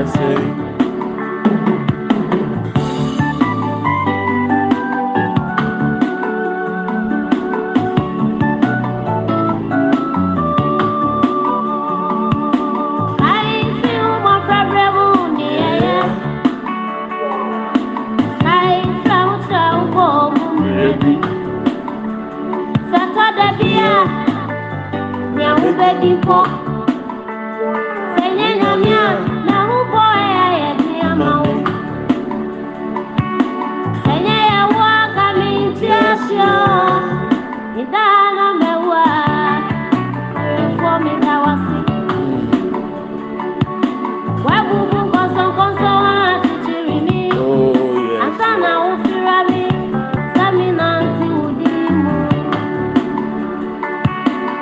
méjì eti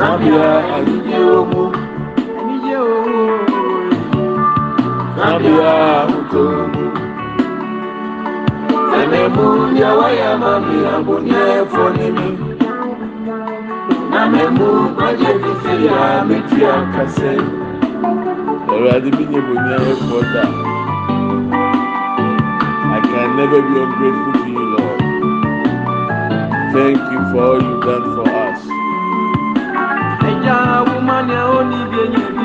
Zambia àdúgbò ọmọ. Àníyé owó. Zambia àwùjọ ọmọ. Ẹ̀mẹ̀mú ni àwáyà máa mi àbò ní ẹ̀fọ́ nínú. Nàmẹ̀mú májè fífi yà mí tí a kà sẹ́. Ọ̀rọ̀ adé bí nyẹ̀bù ní ẹ̀fọ́ dà. I can never be ungrateful to you, Lord. Thank you for all you've done for us.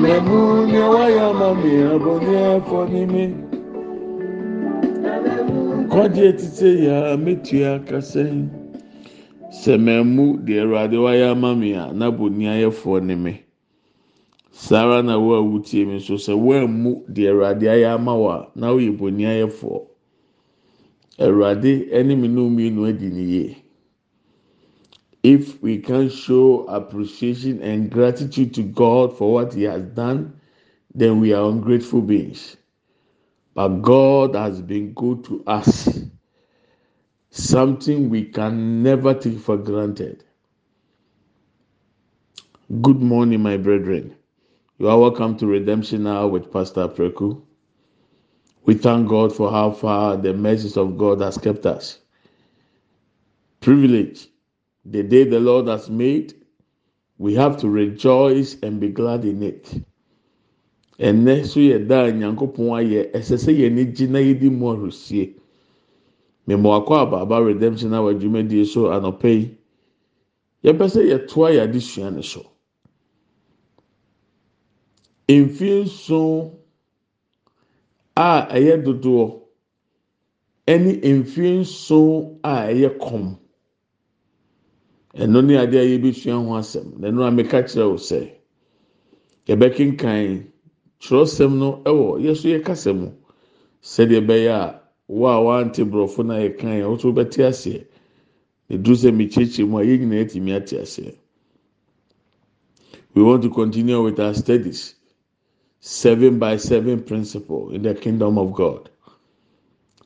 Aleluya waya mami abonye afọ n'ime kọdị etiti ya metu ya kasị sẹmẹmu di ẹwurade waya mami a n'abọ ni ayẹfọ n'ime saa ara na wo a wutie mi nso sɛ woammu di awurade ayɛ ama wo a na woyɛ boni ayɛfoɔ awurade ɛne me nom mmienu adi ne yie if we can show appreciation and gratitude to God for what He has done, then we are ungrateful beings. But God has been good to us, something we can never take for granted. Good morning, my brethren. You are welcome to Redemption Now with Pastor Preku. We thank God for how far the mercies of God has kept us. Privilege, the day the Lord has made, we have to rejoice and be glad in it. ɛnɛ so yɛ da a nyankopɔn ayɛ ɛsɛ sɛ yɛn ani gye na yɛdi mu ahorosie mmemme akɔ abaaba redemption a wadwumadie so anɔpɛ yi yɛpɛ sɛ yɛtoa yɛ adesua ne so. Mfie nson a ɛyɛ dodoɔ ɛne mfie nson a ɛyɛ kɔm ɛno ne adeɛ a yɛbɛsua ho asɛm. Na ɛno a meka kyerɛ wo sɛ yɛbɛkenkan. twerɛsɛm no wɔ yɛso yɛ kasa mu. Sɛdeɛ ɛbɛyɛ a wo a wante borɔfo no a yɛka yɛn woso bɛte aseɛ. Eduru sɛ mekyerɛkyerɛ mu a yɛn nyinaa atumi ate aseɛ. We want to continue with our studies. Seven by seven principle in the kingdom of god.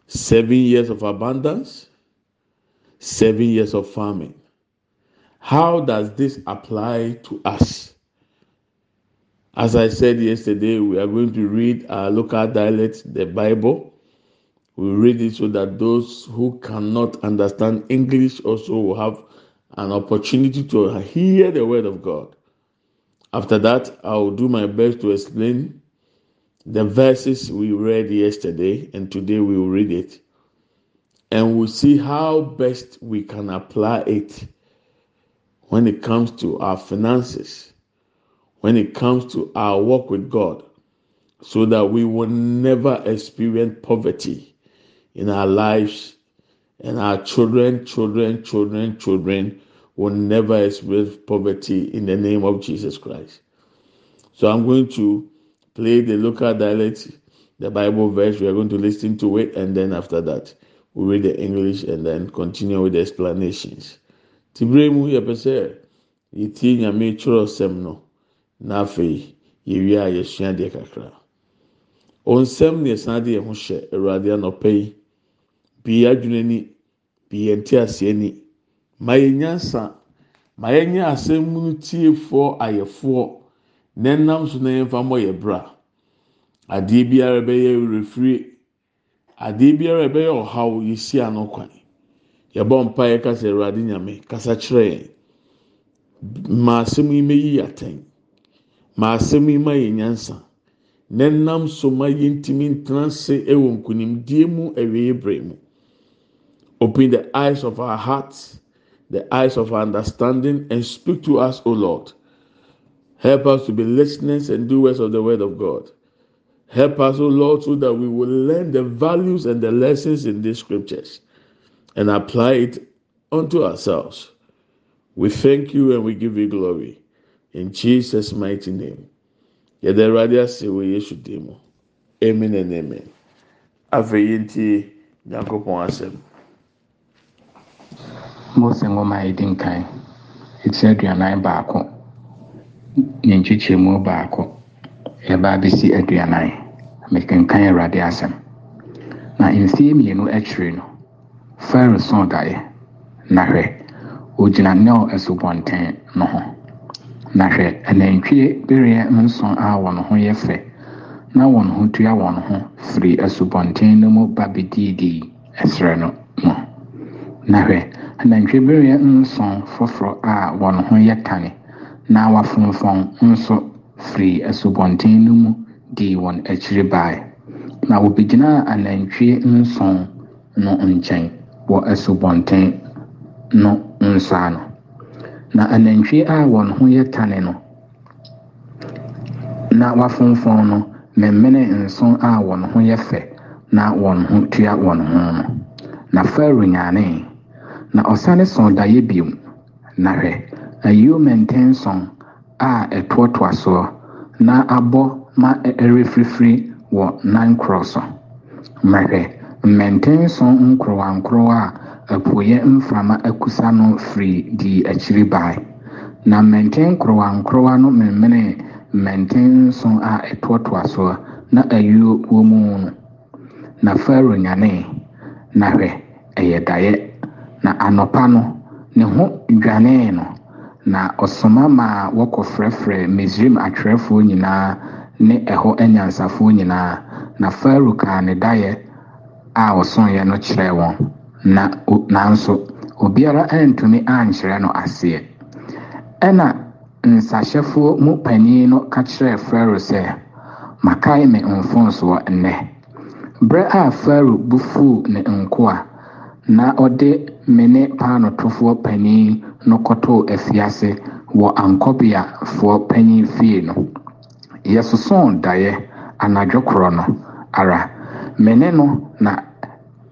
Seven years of abundance. Seven years of farming how does this apply to us As I said yesterday, we are going to read our local dialect, the Bible. We read it so that those who cannot understand English also will have an opportunity to hear the word of God. After that, I will do my best to explain the verses we read yesterday, and today we will read it. And we'll see how best we can apply it when it comes to our finances when it comes to our work with God so that we will never experience poverty in our lives and our children, children, children, children will never experience poverty in the name of Jesus Christ. So I'm going to play the local dialect, the Bible verse. We are going to listen to it, and then after that, we read the English and then continue with the explanations. Tibremu yɛ pɛ sɛ yɛtie nyame twerɛ sɛm no. na afei yɛwie a yɛsua deɛ kakra. Onsɛm na yɛsan de yɛn ho hyɛ awurade anɔpɛ yi. Pii adwene ni pii yɛn ti aseɛ ni. Ma yɛn nyansa ma yɛn nyɛ asɛm mu tiefoɔ ayɛfoɔ na ɛnam so na yɛn fa mmɔ yɛ bra. Adeɛ biara bɛyɛ refiri adeɛ biara bɛyɛ ɔhaw yɛsi ano kwan yɛbɔ mpa yɛ kasa awurade nyame kasa kyerɛ yɛn. Ma asɛm yi mɛyi atɛn. ma asɛm yi ma yɛ nyansa. Na nam so ma yɛntumi ntena ase wɔ nkunimdie mu awie bere mu. Open the eyes of our hearts the eyes of our understanding and speak to us o lord. Help us to be listeners and doers of the word of god. Help us o lord so that we will learn the values and the lessons in these scriptures and apply it unto ourselves. We thank you and we give you glory in jesus mighty name. Yɛda awurade ase wɔ amen and amen. Afei yi ntie nyankopɔn asɛm. mose nwoma a yɛdi nkan eti aduanan baako. Ne nkyekyɛmu baako. Yɛba abɛsi aduanan. Mekenkan awurade asɛm. Na mfeɛ mmienu akyire no fɛro sɔn daeɛ na hwɛ ogyina nil asubɔnten no ho. Na hwɛ anantwie bereɛ nson a wɔn ho yɛ fɛ. Na wɔn ho tua wɔn ho firi asubɔnten no mu ba bɛdiidii ɛserɛ no mu. Na hwɛ anantwie bereɛ nson a wɔn ho yɛ tane. Na wafonfɔn nso firi asubɔnten no mu dii wɔn akyiri bae na wɔbɛgyinaa anantwie nson no nkyɛn. Wɔ asubɔnten no nso ano na anantwie a wɔn ho yɛ tane no na wafonfɔn no mmemmene nson a wɔn ho yɛ fɛ na wɔn ho tua wɔn ho no. Na faro nyaanee na ɔsane sɔn daeɛ biom na hwɛ ayio mmɛnten nson a ɛtoatoa soɔ na abɔ ma ɛrefirifiri wɔ nan korɔ so. Mmɛhwɛ mmɛnten nson nkorowa a apueeɛ mframa akusa no firi di akyiri bae. Na mmɛnten nkorowankorowa no memenee mmɛnten a ɛtoatoa soɔ na ayuo wɔ mu no. Na farao nyanee na hwɛ ɛyɛ daeɛ. Na anɔpa no ne ho dwanee no. Na ɔsoma ma wɔkɔfrɛfrɛ misraim atwerɛfoɔ nyinaa ne ɛhɔ anyansafoɔ nyinaa. Na farao kaa ne daeɛ a ɔsoeɛ no kyerɛɛ wɔn. Na nanso obiara antumi ankyerɛ no aseɛ. Ɛna nsahyɛfoɔ mu panyin no ka kyerɛɛ farao sɛ makae me mfonsoɔ nnɛ. Berɛ a farao bu fuu ne nkoa na ɔde me ne paanotofoɔ panyin no kɔtoo afiase wɔ ankɔbeafoɔ panyin fie no. Yɛsosɔn daeɛ anadwo korɔ no. Ara me ne no na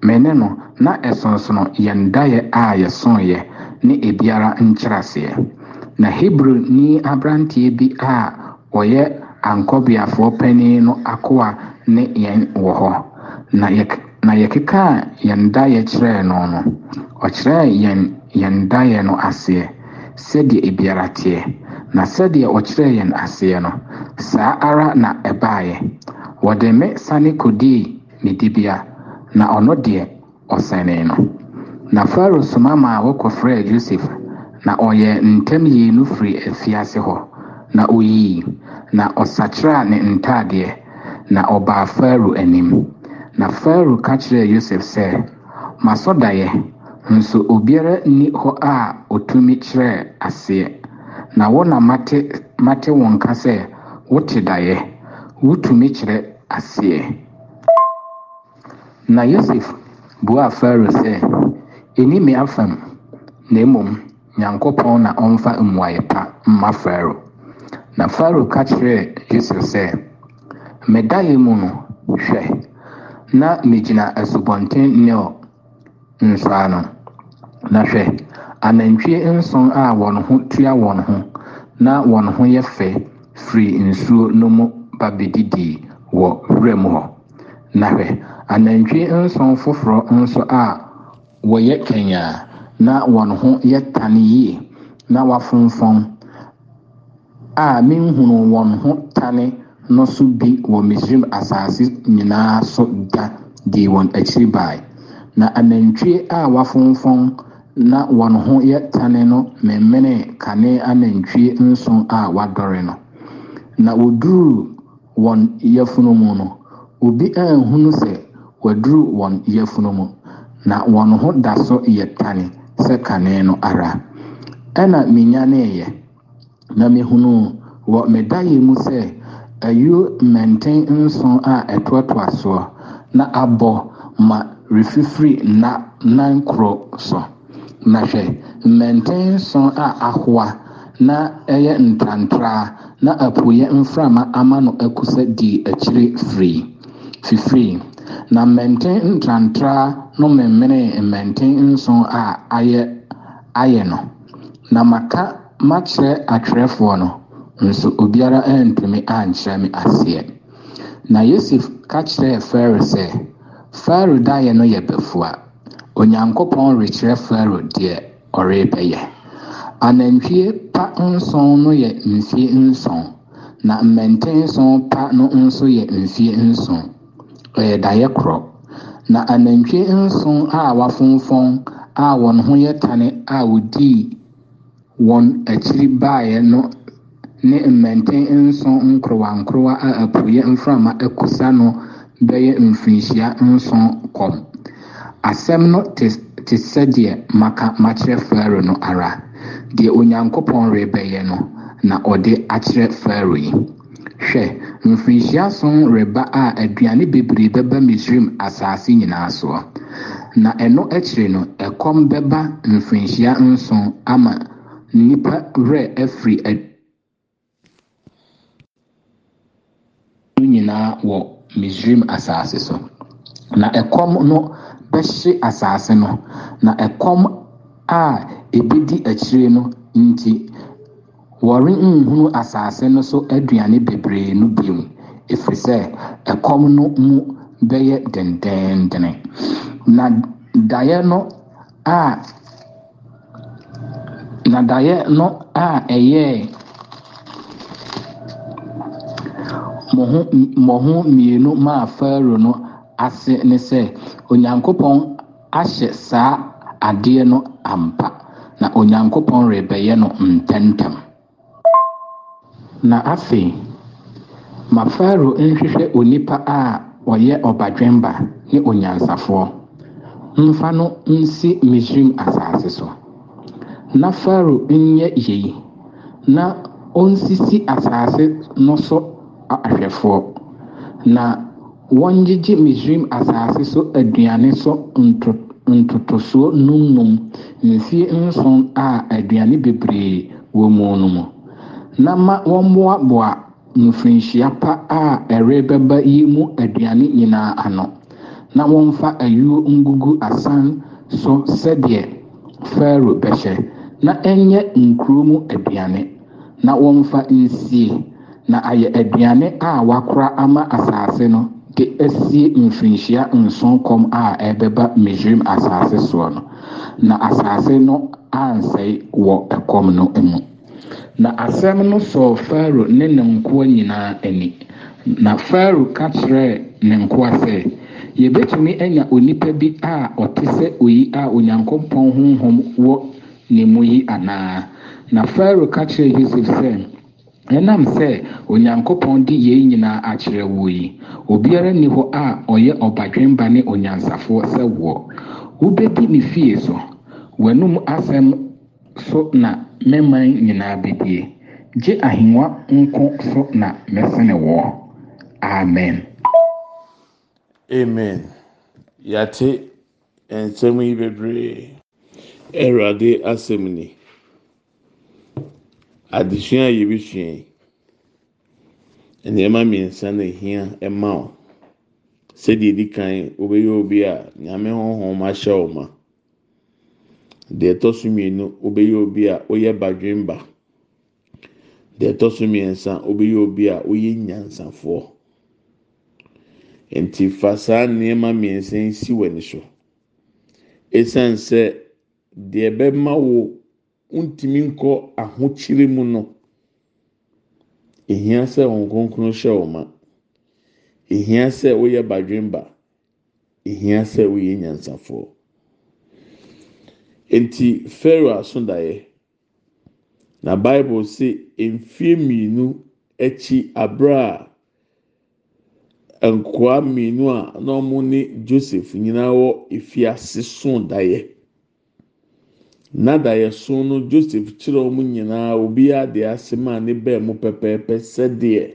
me ne no na ɛsonsono yɛn daeɛ a yɛsoeɛ ne ebiara nkyerɛaseɛ na hebroni aberanteɛ bi a ɔyɛ ankɔbeafoɔ panyin no akoa ne yɛn wɔ hɔ. Na yɛk na yɛkekaa yɛn daeɛ kyerɛɛ no no ɔkyerɛɛ yɛn yɛn daeɛ no aseɛ sɛdeɛ ebiara teɛ. Na sɛdeɛ ɔkyerɛɛ yɛn aseɛ no saa ara na ɛbaeɛ. Wɔde me sane kɔdii ne na ɔno deɛ ɔsɛnee no na farao soma ma wɔkɔfrɛɛ joseph na ɔyɛɛ ntɛm yii no firi afiase hɔ. Na oyii na ɔsakyerɛɛ ne ntadeɛ na ɔbaa farao anim. Na farao ka kyerɛɛ yosef sɛ masɔ nso obiara nni hɔ a ɔtumi kyerɛɛ aseɛ. Na wo mate mate wo nka sɛ wote daeɛ wotumi kyerɛ aseɛ. Na yosef buaa farao sɛ me afam na mmom nyankopɔn na ɔmfa mmuayɛ pa mma farao. Na farao ka kyerɛɛ yosef sɛ me daeɛ no hwɛ na megyina asubɔnten nil nso ano na hwɛ anantwie nson a wɔn ho tua wɔn ho na wɔn ho yɛ fɛ firi nsuo no mu ba bɛdidii wɔ wuram hɔ. Na hwɛ anantwie nson foforɔ nso a wɔyɛ kanyaa na wɔn ho yɛ tane yie na wafonfɔn a menhunu wɔn ho tane no so bi wɔ misraim asase nyinaa so da dii wɔn akyiri bae. Na anantwie a wafonfɔn na wɔn ho yɛ tane no memenee kane anantwie nson a wadɔre no. Na woduruu wɔn yafunu mu no obi anhunu sɛ waduru wɔn yafunu mu. Na wɔn ho da so yɛ tane sɛ kane no ara. Ɛna menyaneeɛ na mehunu wɔ me daeɛ mu sɛ ayuo mmɛnten nson a ɛtoatoa soɔ. Na abɔ ma refifiri na nan koro so. Na hwɛ mmɛnten nson a ahoa na ɛyɛ ntrantra na apueeɛ mframa ama no akusa dii akyire firi. Fifiri. Na mmɛnten ntrantra no memenee mmɛnten nson a ayɛ ayɛ no. Na maka makyerɛ atwerɛfoɔ no nso obiara antumi ankyerɛ me aseɛ. Na yosef ka kyerɛɛ farao sɛ farao daeɛ no yɛ bafua onyankopɔn rekyerɛ farao deɛ ɔrebɛyɛ anantwie pa nson no yɛ mfie nson. Na mmɛnten nson pa no nso yɛ mfie nson. Daeɛ korɔ. Na anantwie nson a wafonfɔn a wɔn ho yɛ tane a wodii wɔn akyiri baeɛ no ne mmɛnten nson nkorowankorowa a apueeɛ mframa akusa no bɛyɛ mfirinhyia nson kɔm. Asɛm no te te sɛdeɛ maka makyerɛ farao no ara. Deɛ onyankopɔn rebɛyɛ no na ɔde akyerɛ farao yi. Hwɛ mfirinhyia son reba a aduane bebree bɛba misraim asase nyinaa soɔ. Na ɛno akyiri no ɛkɔm bɛba mfirinhyia nson ama nnipa werɛ afiri adu no nyinaa wɔ misraim asase so. Na ɛkɔm no bɛhye asase no. Na ɛkɔm a ebedi akyire no nti wɔrenhunu asase no so aduane bebree no bio ɛfiri sɛ ɛkɔm no mu bɛyɛ dendenden na daeɛ no a nadaeɛ no a ɛyɛɛ mmɔho mmienu maa farao no ase ne sɛ onyankopɔn ahyɛ saa adeɛ no ampa. Na onyankopɔn rebɛyɛ no ntɛmntɛm na afei ma farao nhwehwɛ onipa a ɔyɛ ɔbadwemba ne onyansafoɔ. Mfa no nsi misrim asase so. Na farao nyɛ yei na ɔnsisi asase no so ahwɛfoɔ. Na wɔngyegye misrim asase so aduane so nto ntotosoɔ num num mfeɛ nson a aduane bebree wɔ mu no mu na ma wɔmmoaboa mfirinhyia pa a ɛrebɛba yi mu aduane nyinaa ano. Na wɔmfa ayuo ngugu asan so sɛdeɛ farao bɛhyɛ. Na ɛnyɛ nkuro mu aduane. Na wɔmfa nsie. Na ayɛ aduane a wakora ama asase no de asie mfirinhyia nson kɔm a ɛbɛba misrim asase soɔ no. Na asase no ansɛe wɔ ɛkɔm no mu. Na asɛm no sɔɔ farao ne ne nkoa nyinaa ani. Na farao ka kyerɛɛ ne nkoa sɛ yɛbɛtumi anya onipa bi a ɔte sɛ oyi a onyankopɔn honhom wɔ ne mu yi anaa? Na farao ka kyerɛɛ yosef sɛ ɛnam sɛ onyankopɔn de yei nyinaa akyerɛ wo yi. Obiara nni hɔ a ɔyɛ ɔbadwemba ne onyansafoɔ sɛ woɔ wobɛdi ne fie so. W'anom asɛm so na mɛman nyinaa bɛdie gye ahengua nko so na mɛsene wɔ amen. Amen. Yɛate nsɛm yi bebree. Awurade asɛm ni. Adesua a yɛbɛsua yi nneɛma mmiɛnsa na ehia ɛma wo. Sɛdeɛ edi kan wobɛyɛ obi a nyame honhom ahyɛ wo ma deɛ ɛtɔ so mmienu wobɛyɛ obi a woyɛ badwemba. Deɛ ɛtɔ so mmiɛnsa wobɛyɛ obi a woyɛ nyansafoɔ. Nti fa saa nneɛma mmiɛnsa yi si w'ani so. Esan sɛ deɛ ɛbɛma wo ntumi nkɔ ahokyere mu no. Ehia sɛ wɔn kronkron hyɛ wɔn ma. Ehia sɛ woyɛ badwemba. Ehia sɛ woyɛ nyansafoɔ. Nti pharaoh aso daeɛ na bible say mfie mmienu akyi abere a nkoa mmienu a na wɔn ne joseph nyinaa wɔ efiase so daeɛ. Na daeɛ so no joseph kyerɛ wɔn nyinaa obiara de asɛm a ne bɛn mu pɛpɛɛpɛ sɛdeɛ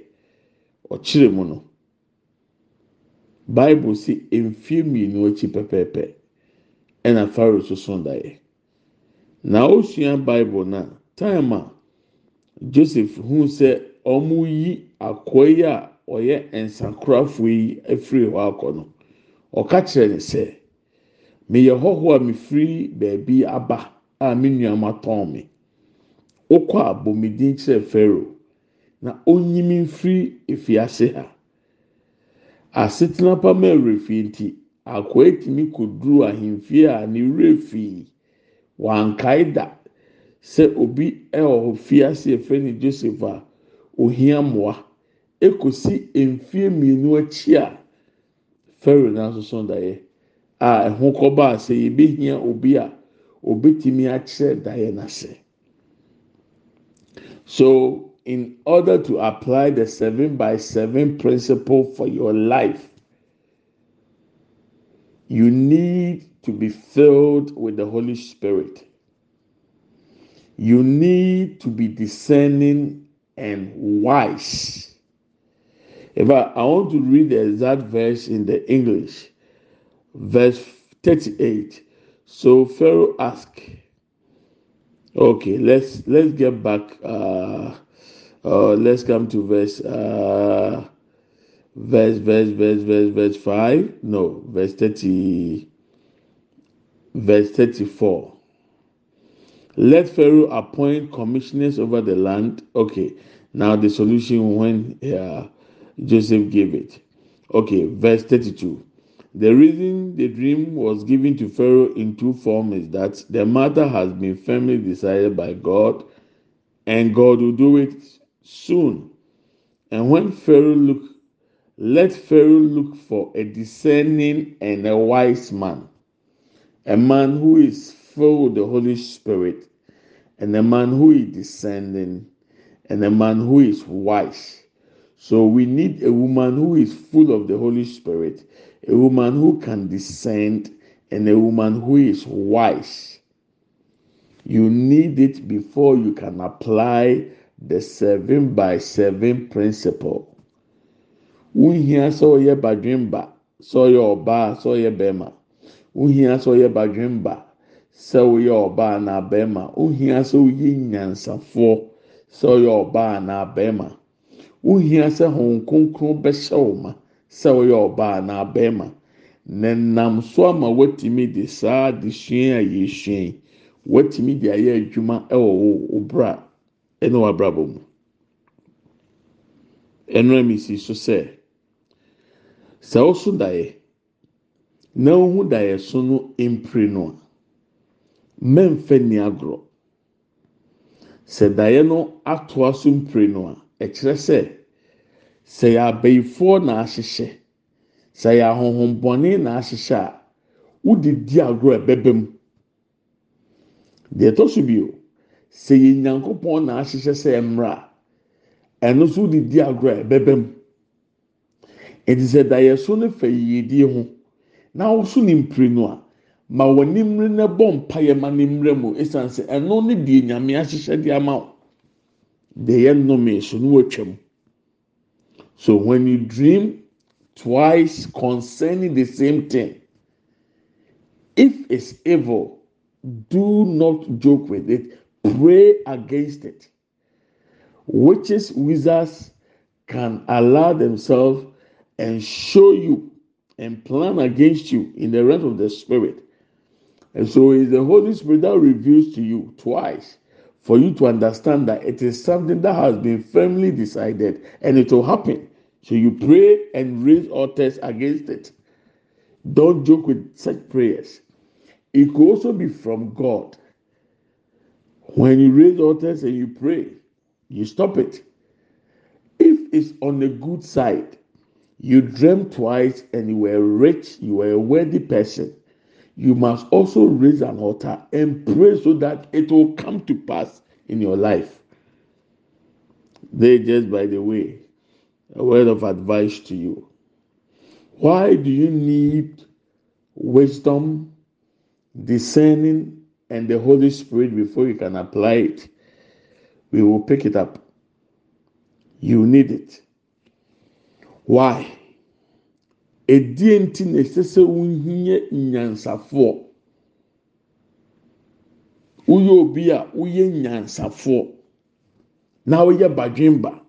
ɔkyerɛ mu no. Bible say mfie mmienu akyi pɛpɛɛpɛ. Ɛna pharaoh so so daeɛ na osua bible na time a joseph hu sɛ wɔn yi akoa yi a ɔyɛ nsakorafoɔ yi afiri hɔ akɔ no ɔka kyerɛ ne sɛ meyɛ hɔhoɔ a mefiri beebi aba a me nuama tɔn me. Wokɔ a bomidin kyerɛ pharaoh na onyi me mfiri efiase ha. Asetena pama awurɛfie nti akoa etumi koduru ahemfie a ne wura fii wankae da sɛ obi ɛwɔ fiase efe ne joseph a ohia mmoa ekosi mfie mmienu akyi a pharaoh n'asoso daeɛ a ɛho kɔba a sɛ yɛbɛhia obi a obetumi akyerɛ daeɛ n'ase so in order to apply the seven by seven principle for your life you need to be filled with the holy spirit. You need to be discerning and wise. If I, I want to read the exact verse in the english verse 38 so pharaoh asked okay let's let's get back uh uh let's come to verse uh verse verse verse verse verse 5 no verse 30 verse 34 let pharaoh appoint commissioners over the land. Okay now the solution when uh, joseph gave it. Okay verse 32 The reason the dream was given to Pharaoh in two forms is that the matter has been firmly decided by God and God will do it soon. And when Pharaoh look, let Pharaoh look for a discerning and a wise man, a man who is filled with the Holy Spirit, and a man who is discerning, and a man who is wise. So we need a woman who is full of the Holy Spirit, a woman who can discern, and a woman who is wise. You need it before you can apply the seven by seven principle. Wohia sɛ ɔyɛ badwemba, sɛ ɔyɛ ɔbaa, sɛ ɔyɛ bɛrima. Wohia sɛ ɔyɛ badwemba, sɛ ɔyɛ ɔbaa na bɛrima. Wohia sɛ ɔyɛ nyansafoɔ, sɛ ɔyɛ ɔbaa na bɛrima. Wohia sɛ hɔn kronkron bɛhyɛ wo ma, sɛ ɔyɛ ɔbaa na bɛrima. Na nam so ama watumi de saa adesua a yɛsua yi, watumi de ayɛ adwuma ɛwɔ wo wo bra ɛne w'abrabɔ mu. Ɛnura mi si so sɛ, sɛ ɔso daeɛ na ohu daeɛ so no mpire no a, mmɛmfɛ ni agorɔ. Sɛ daeɛ no atoa so mpire no a, ɛkyerɛ sɛ, sɛ yɛ abayifoɔ na ahyehyɛ, sɛ yɛ ahohombɔne na ahyehyɛ a, wode di agorɔ a ɛbɛba mu. Deɛ ɛtɔ so bio, sɛ yɛ nyankopɔn na ahyehyɛ sɛ ɛmmra a, ɛno nso wode di agorɔ a ɛbɛba mu. Eti sɛ daeɛ so no fa yiedie ho na woso ne mpire no a, ma w'ani mmere na bɔ mpaeɛ ma ne mmere mu esiane sɛ ɛno ne deɛ nyame ahyehyɛ de ama wo. Deɛ yɛ nnome so no watwam. So when you dream twice concerning the same thing, if it's evil, do not joke with it. Pray against it. Witches, wizards can allow themselves and show you and plan against you in the realm of the spirit. And so it's the Holy Spirit that reveals to you twice for you to understand that it is something that has been firmly decided and it will happen. So you pray and raise altars against it. Don't joke with such prayers. It could also be from God. When you raise altars and you pray, you stop it. If it's on the good side, you dreamt twice and you were rich, you were a worthy person, you must also raise an altar and pray so that it will come to pass in your life. They just by the way, a word of advice to you. Why do you need wisdom, discerning, and the Holy Spirit before you can apply it? We will pick it up. You need it. Why? Edie nti na ɛsɛ sɛ wohia nyansafoɔ. Woyɛ obi a woyɛ nyansafoɔ na woyɛ badwemba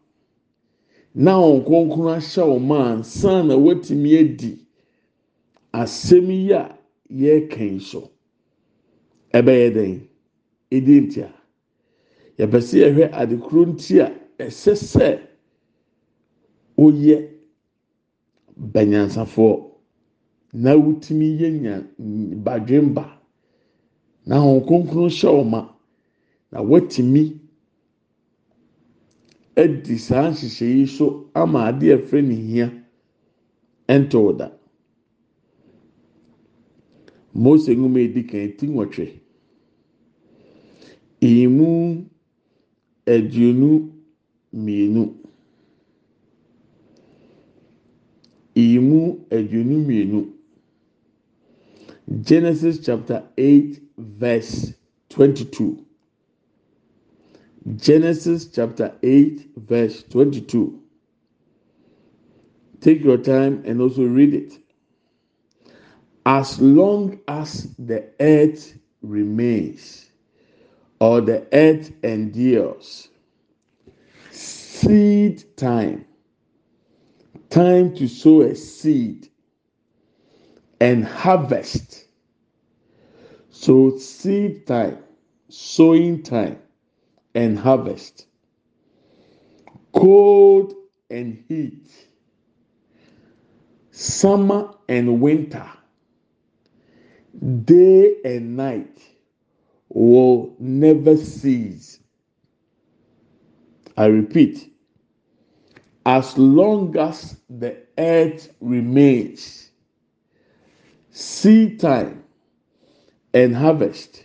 na wɔn kronkron ahyɛ wɔn ma ansa na watumi adi asɛm yi a yɛreka yi so. Ɛbɛyɛ dɛn? Edi nti a yɛpɛ yɛhwɛ adekoro nti a ɛsɛ sɛ woyɛ banyansafoɔ. Na wotumi yɛ nya badwemba. Na Honhom Kronkron hyɛ wo ma. Na watumi adi saa nhyehyɛ yi so ama adeɛ a ne hia ɛntɔ wo da. Mose nwoma edi kan ti nwɔtwe emu aduonu mmienu. Emu aduonu mmienu. Genesis chapter eight verse twenty-two. Genesis chapter eight verse twenty-two. Take your time and also read it. As long as the earth remains or the earth endures seed time time to sow a seed and harvest. So seed time sowing time and harvest. Cold and heat. Summer and winter, day and night will never cease. I repeat, as long as the earth remains, seed time and harvest,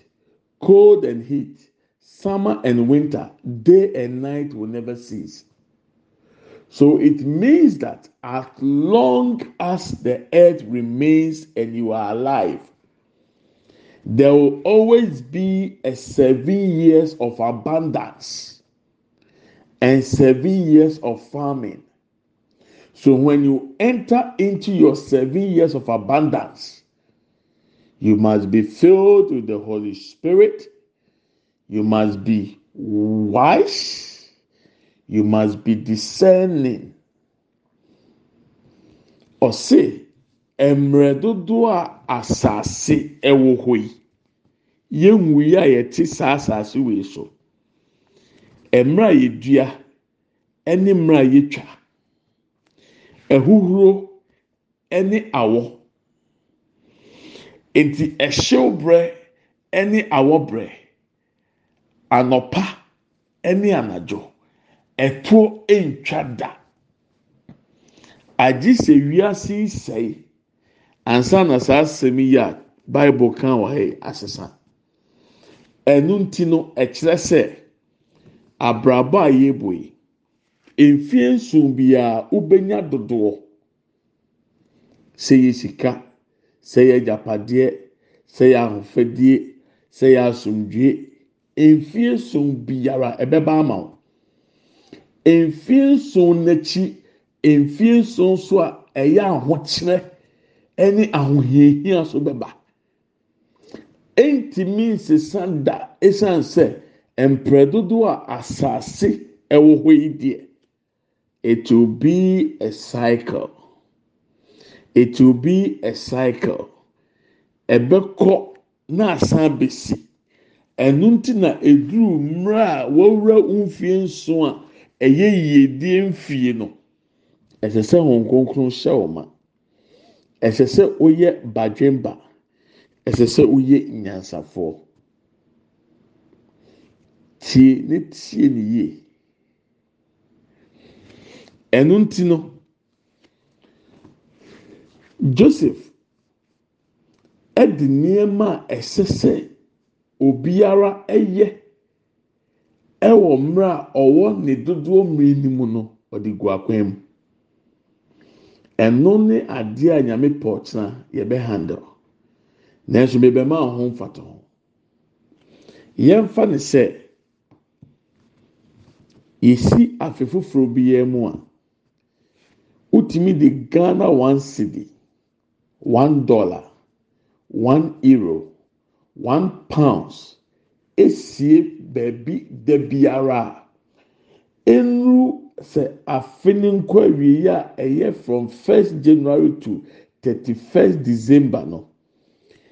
cold and heat, summer and winter, day and night will never cease. So it means that as long as the earth remains and you are alive, there will always be a seven years of abundance and seven years of famine. So when you enter into your seven years of abundance, you must be filled with the Holy Spirit. You must be wise you must be discerning ɔse mmerɛ dodoɔ a asase ɛwɔ hɔ yi yɛnwu yi a yɛte saa asase so mmerɛ a yɛdua ɛne mmerɛ a yɛtwa ɛhuhuro ɛne awɔ. Nti ɛhyew berɛ ɛne awɔ berɛ anɔpa ɛne anadwo. ɛtoɔ ntwa da. Agye sɛ wiase sɛe. Ansa na saa asɛm yi a bible kan wɔ ha yi asesa. Ɛno nti no ɛkyerɛ sɛ abrabɔ a yɛbɔ yi mfie nson biara wobɛnya dodoɔ. Sɛ yɛ sika sɛ yɛ agyapadeɛ sɛ yɛ ahofadie sɛ yɛ asomdwie mfie nson biara ɛbɛba ama wo. mfie nson n'akyi mfie nson so a ɛyɛ ahokyerɛ ɛne ahohiahia so bɛba. Ntumi nsesa da esan sɛ mprɛ dodoɔ a asase ɛwɔ hɔ yi deɛ it will be a cycle. It will be a cycle. Ɛbɛkɔ na asan besi. Ɛnu ti na eduru mmerɛ a wɔwura mfie nson a. ɛyɛ yiedie mfie no. Ɛsɛ sɛ wɔn kronkron hyɛ wɔn ma. Ɛsɛ sɛ woyɛ badwemba. Ɛsɛ sɛ woyɛ nyansafoɔ tie ne tie ne yie. Ɛno nti no joseph ɛde nneɛma a ɛsɛ sɛ obiara ɛyɛ. ɛwɔ mmerɛ a ɔwɔ ne dodoɔ mmerɛ no mu no ɔde gu akwan mu. Ɛno ne adeɛ a nyame pɔ ɔkyena yɛbɛ handle. Nanso bɛbɛma ho mfata ho. Yɛmfa ne sɛ yɛsi afe foforɔ bi yɛn mu a wotumi de ghana one cedi one dollar one euro one pounds esie baabi da biara enru sɛ afe ne nkɔ awie a ɛyɛ from first january to thirty first december no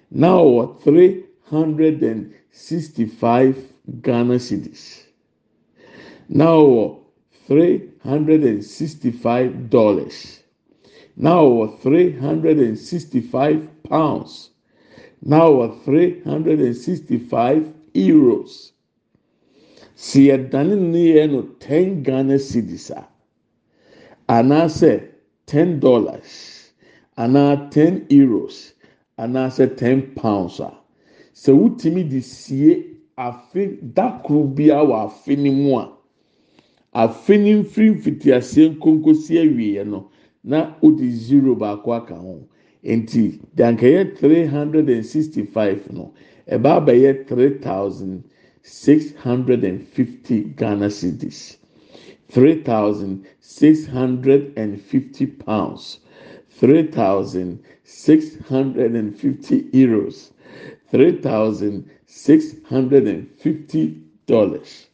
na ɔwɔ three hundred and sixty five ghana cedis na ɔwɔ three hundred and sixty five dollars. Na ɔwɔ three hundred and sixty five pounds. Na ɔwɔ three hundred and sixty five euros si yɛdane no yɛ no ten ghana cedis a anaasɛ ten dollars. Anaa ten euros. Anaasɛ ten pounds a sɛ wotumi de sie afe dakoro biara wɔ afe no mu a afe no mfiri mfitiaseɛ nkonkosi awie no na wode zero baako aka ho. Nti dankɛyɛ three hundred and sixty five no ɛbaa bɛyɛ three thousand six hundred and fifty ghana cedis. three thousand six hundred and fifty pounds. three thousand six hundred and fifty euros. three thousand six hundred and fifty dollars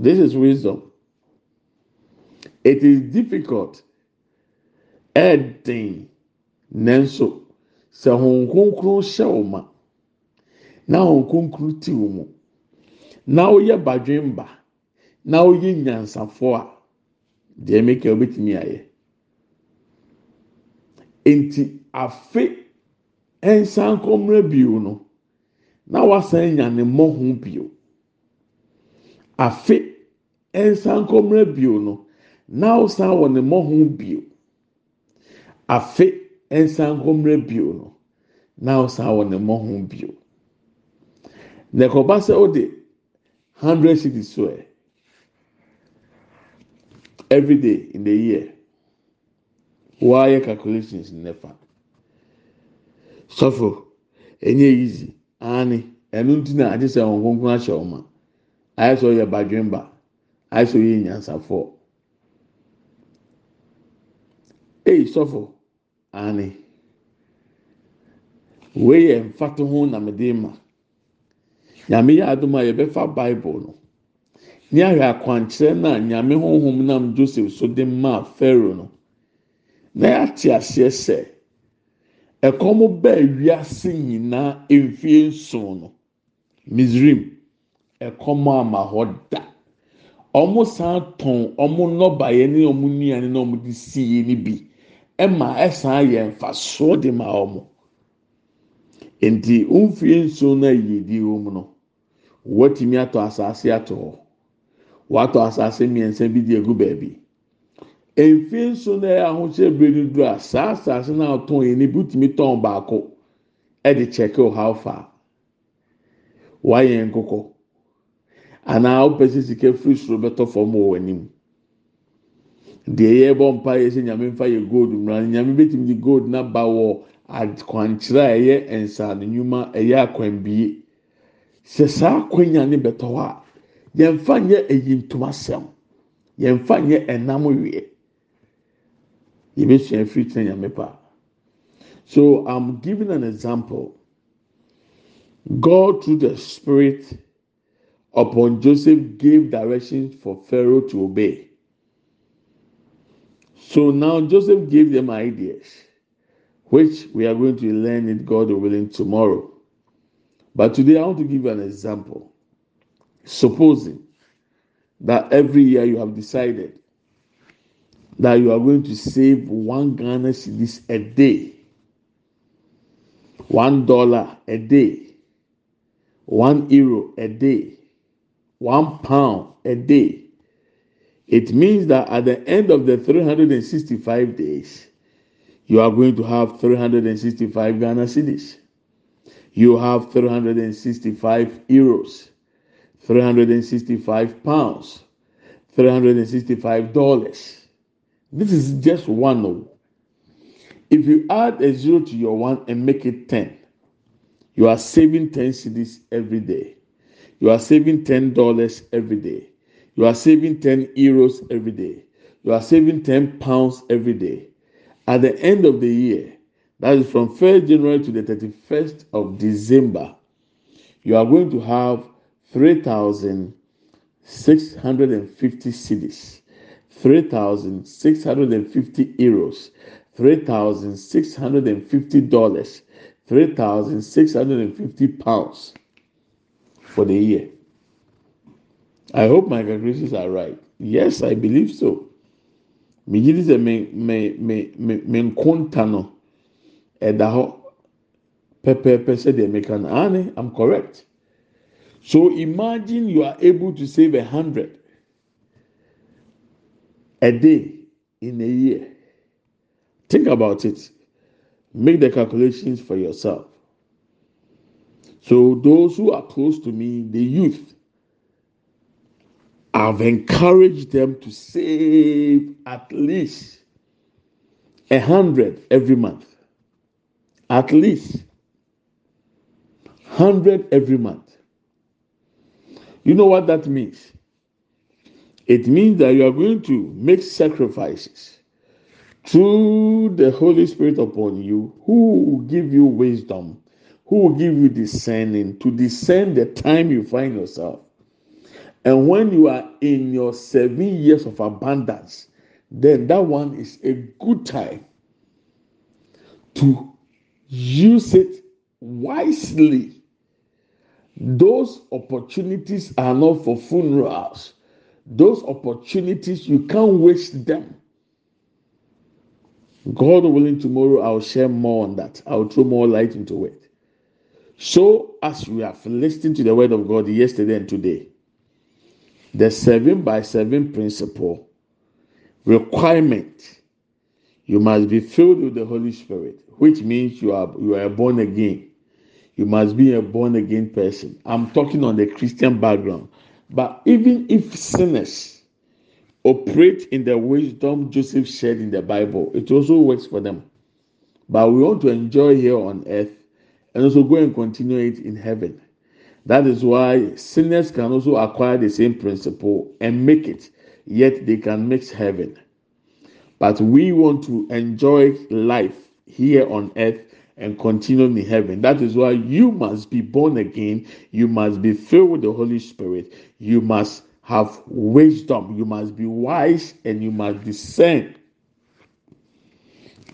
this is wisdom. It is difficult. Ɛɛden nanso sɛ wɔn nkonkron hyɛ wɔn ma na wɔn nkonkron ti wɔn mu na woyɛ badwemba na woyɛ nyansafoɔ a deɛ meka wobɛtumi ayɛ nti afe nsan kɔmmerɛ bio no na wasan nya ne mmɔho bio afe nsan kɔmmerɛ bio no na wɔ ne mmɔho bio. Afe nsan kɔmmerɛ bio no na wɔ ne mmɔho bio. Na ɛkɔba sɛ ɔde hundred cities so ɛ every in the year wɔayɛ calculations nefa sɔfo enye easy. Ani ɛnu ti na agye sɛ wɔn nkonkron ahyɛ wɔn ma. Ayɛ sɛ ɔyɛ badwemba. Ayɛ sɛ ɔyɛ nyansafoɔ eyi sɔfo ani. Wei yɛ mfato ho na mede ma. Nyame yɛ adum a yɛbɛfa bible no. Ní ahwɛ akwankyerɛ na nyame honhom nam joseph so de maa pharaoh no na yɛate aseɛ sɛ ɛkɔm bɛɛ wiase nyinaa mfie nson no. Misrim ɛkɔm ama hɔ da. wɔn san tɔn wɔn nnɔbaeɛ ne wɔn nnuane na wɔde sie no bi ma san yɛ mfasoɔ de ma wɔn nti nfie nsuo no a yɛdi wɔ no wɔatumi atɔ asase atɔ hɔ. Wɔatɔ asase mmiɛnsa bi de egu baabi. Mfie nsuo no a ahosuo ebire dodo a saa asase no ɔtɔn yɛ no bi tumi tɔn baako. De kyɛkɛ ɔhaw fa wɔayɛ nkokɔ. anaa wopɛ sɛ sika firi soro bɛtɔ fam wɔ w'anim. Deɛ yɛbɔ mpa yɛ sɛ nyame mfa yɛ gold mmara nyame bɛtumi de gold naba wɔ akwankyerɛ a ɛyɛ nsaano nnwuma ɛyɛ akwanbie sɛ saa akwanya ne bɛtɔ hɔ a yɛmfa nyɛ ayi ntomasɛm yɛmfa nyɛ ɛnam weɛ yɛbɛsua firi kyerɛ nyame pa. So i'm giving an example. God through the spirit upon joseph gave directions for pharaoh to obey. So now joseph gave them ideas which we are going to learn it god willing tomorrow. But today i want to give you an example. Supposing that every year you have decided that you are going to save one Ghana cedis a day, one dollar a day, one euro a day, one pound a day. It means that at the end of the 365 days, you are going to have 365 Ghana cedis. You have 365 euros, 365 pounds, 365 dollars. This is just one. Note. If you add a zero to your one and make it 10, you are saving 10 cedis every day. You are saving 10 dollars every day. You are saving 10 euros every day. You are saving 10 pounds every day. At the end of the year, that is from 1st January to the 31st of December, you are going to have 3,650 cedis, 3,650 euros, 3,650 dollars, 3,650 pounds for the year. I hope my calculations are right. Yes, I believe so. Megye sɛ me me me me me nkonta no ɛda ane ah, I'm correct. So imagine you are able to save a hundred a day in a year. Think about it. Make the calculations for yourself. So those who are close to me, the youth, I've encouraged them to save at least a hundred every month. At least hundred every month. You know what that means? It means that you are going to make sacrifices through the Holy Spirit upon you, who will give you wisdom, who will give you discerning to discern the time you find yourself. And when you are in your seven years of abundance, then that one is a good time to use it wisely those opportunities are not for funerals. Those opportunities, you can't waste them. God willing, tomorrow I'll share more on that. I'll throw more light into it. So, as we have listened to the word of God yesterday and today, the seven by seven principle requirement you must be filled with the Holy Spirit, which means you are you are born again. You must be a born again person. I'm talking on the Christian background. But even if sinners operate in the wisdom Joseph shared in the Bible, it also works for them. But we want to enjoy here on earth and also go and continue it in heaven. That is why sinners can also acquire the same principle and make it, yet they can mix heaven. But we want to enjoy life here on earth and continue in heaven. That is why you must be born again. You must be filled with the Holy Spirit. You must have wisdom. You must be wise and you must discern.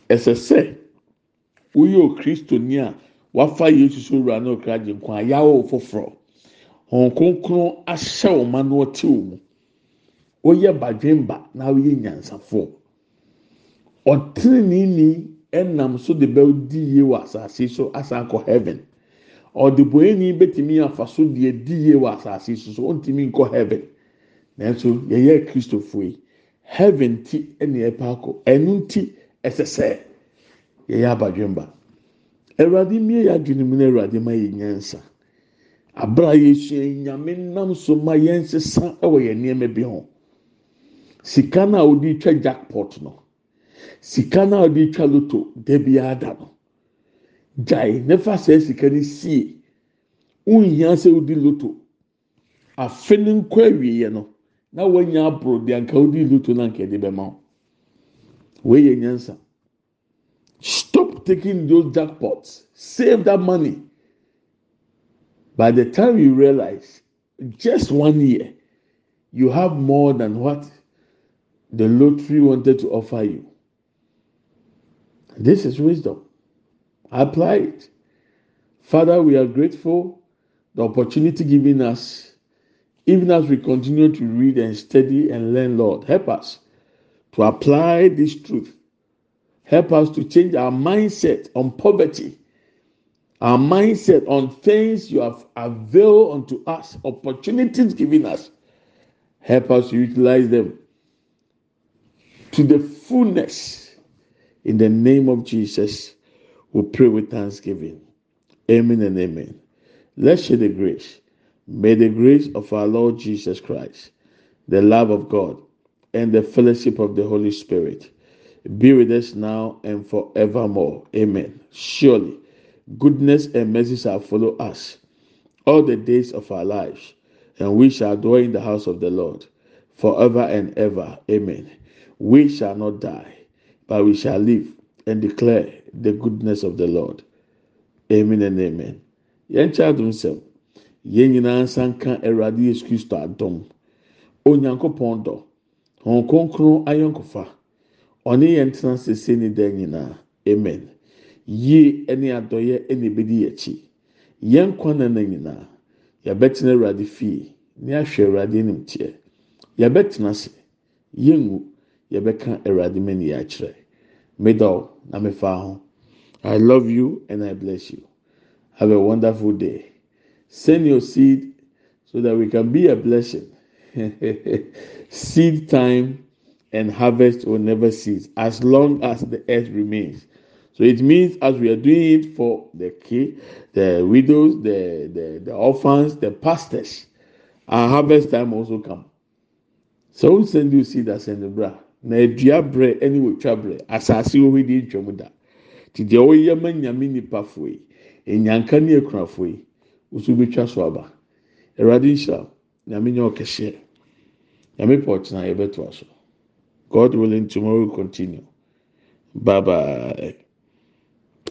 As I say, we are Christian wafa yesu so wura na okra gye nkwa ayawo foforɔ. Wɔn kronkron ahyɛ wɔn ma na ɔte wɔn mu. Wɔyɛ badwemba na wɔyɛ nyansafoɔ. Ɔtenenini ɛnam so de bɛdi yie wɔ asase so asan kɔ heaven. Ɔdebɔnni bɛtumi afa so deɛ di yie wɔ asase so so ɔntumi nkɔ heaven. Nanso yɛyɛ kristofo yi heaven ti ɛna ɛpa akɔ. Ɛnu ti ɛsɛ sɛ yɛyɛ abadwemba. Awurade mmie yɛ adwene mu na awurade ma yɛ nyansa. Abira yɛsua nyame nam so ma yɛn nsesa wɔ yɛn nneɛma bi ho. Sika no a wɔde twa jackpot no sika no a wɔde twa loto dabi ada no. Gyae nefa sɛ sika no sie. Nhia sɛ wɔde loto afe no nkɔ awieɛ no na wɔanya aboro deɛ nka wɔde loto na nka ɛde bɛma wo. Wei yɛ nyansa. Stop taking those jackpots. Save that money. By the time you realize, just one year, you have more than what the lottery wanted to offer you. This is wisdom. Apply it. Father, we are grateful the opportunity given us, even as we continue to read and study and learn, Lord. Help us to apply this truth Help us to change our mindset on poverty, our mindset on things you have availed unto us, opportunities given us. Help us to utilize them to the fullness. In the name of Jesus, we pray with thanksgiving. Amen and amen. Let's share the grace. May the grace of our Lord Jesus Christ, the love of God, and the fellowship of the Holy Spirit be with us now and forevermore. Amen. Surely, goodness and mercy shall follow us all the days of our lives, and we shall dwell in the house of the Lord forever and ever. Amen. We shall not die, but we shall live and declare the goodness of the Lord. Amen and amen. Yɛn kyɛ adum sɛm, yɛn nyinaa nsa nka Awurade Yesu Kristo adom, Onyankopɔn dɔ, ayɔnkofa. Ɔne yɛn tena sese ne dan nyinaa amen yie ne adɔyɛ na ebedi akyi yɛn kwan na na nyinaa yɛbɛtena awurade fie ne ahwɛ awurade anim teɛ yɛbɛtena ase yɛngu yɛbɛka awurade mani akyerɛ middle na mefa ho i love you and i bless you. Have a wonderful day. Send your seed so that we can be a blessing. Seed time and harvest will never cease as long as the earth remains. So it means as we are doing it for the key, the widows, the, the, the orphans, the pastors, our harvest time also come. So we send you see that in the bra. Na edua brɛ ɛne wotwa brɛ asase wo di ntwam da ti deɛ ɔyɛ ma nyame nipa foe enyanka ne ekunafo yi woso betwa so aba awurade nhyira nyame. God willing, tomorrow will continue. Bye bye.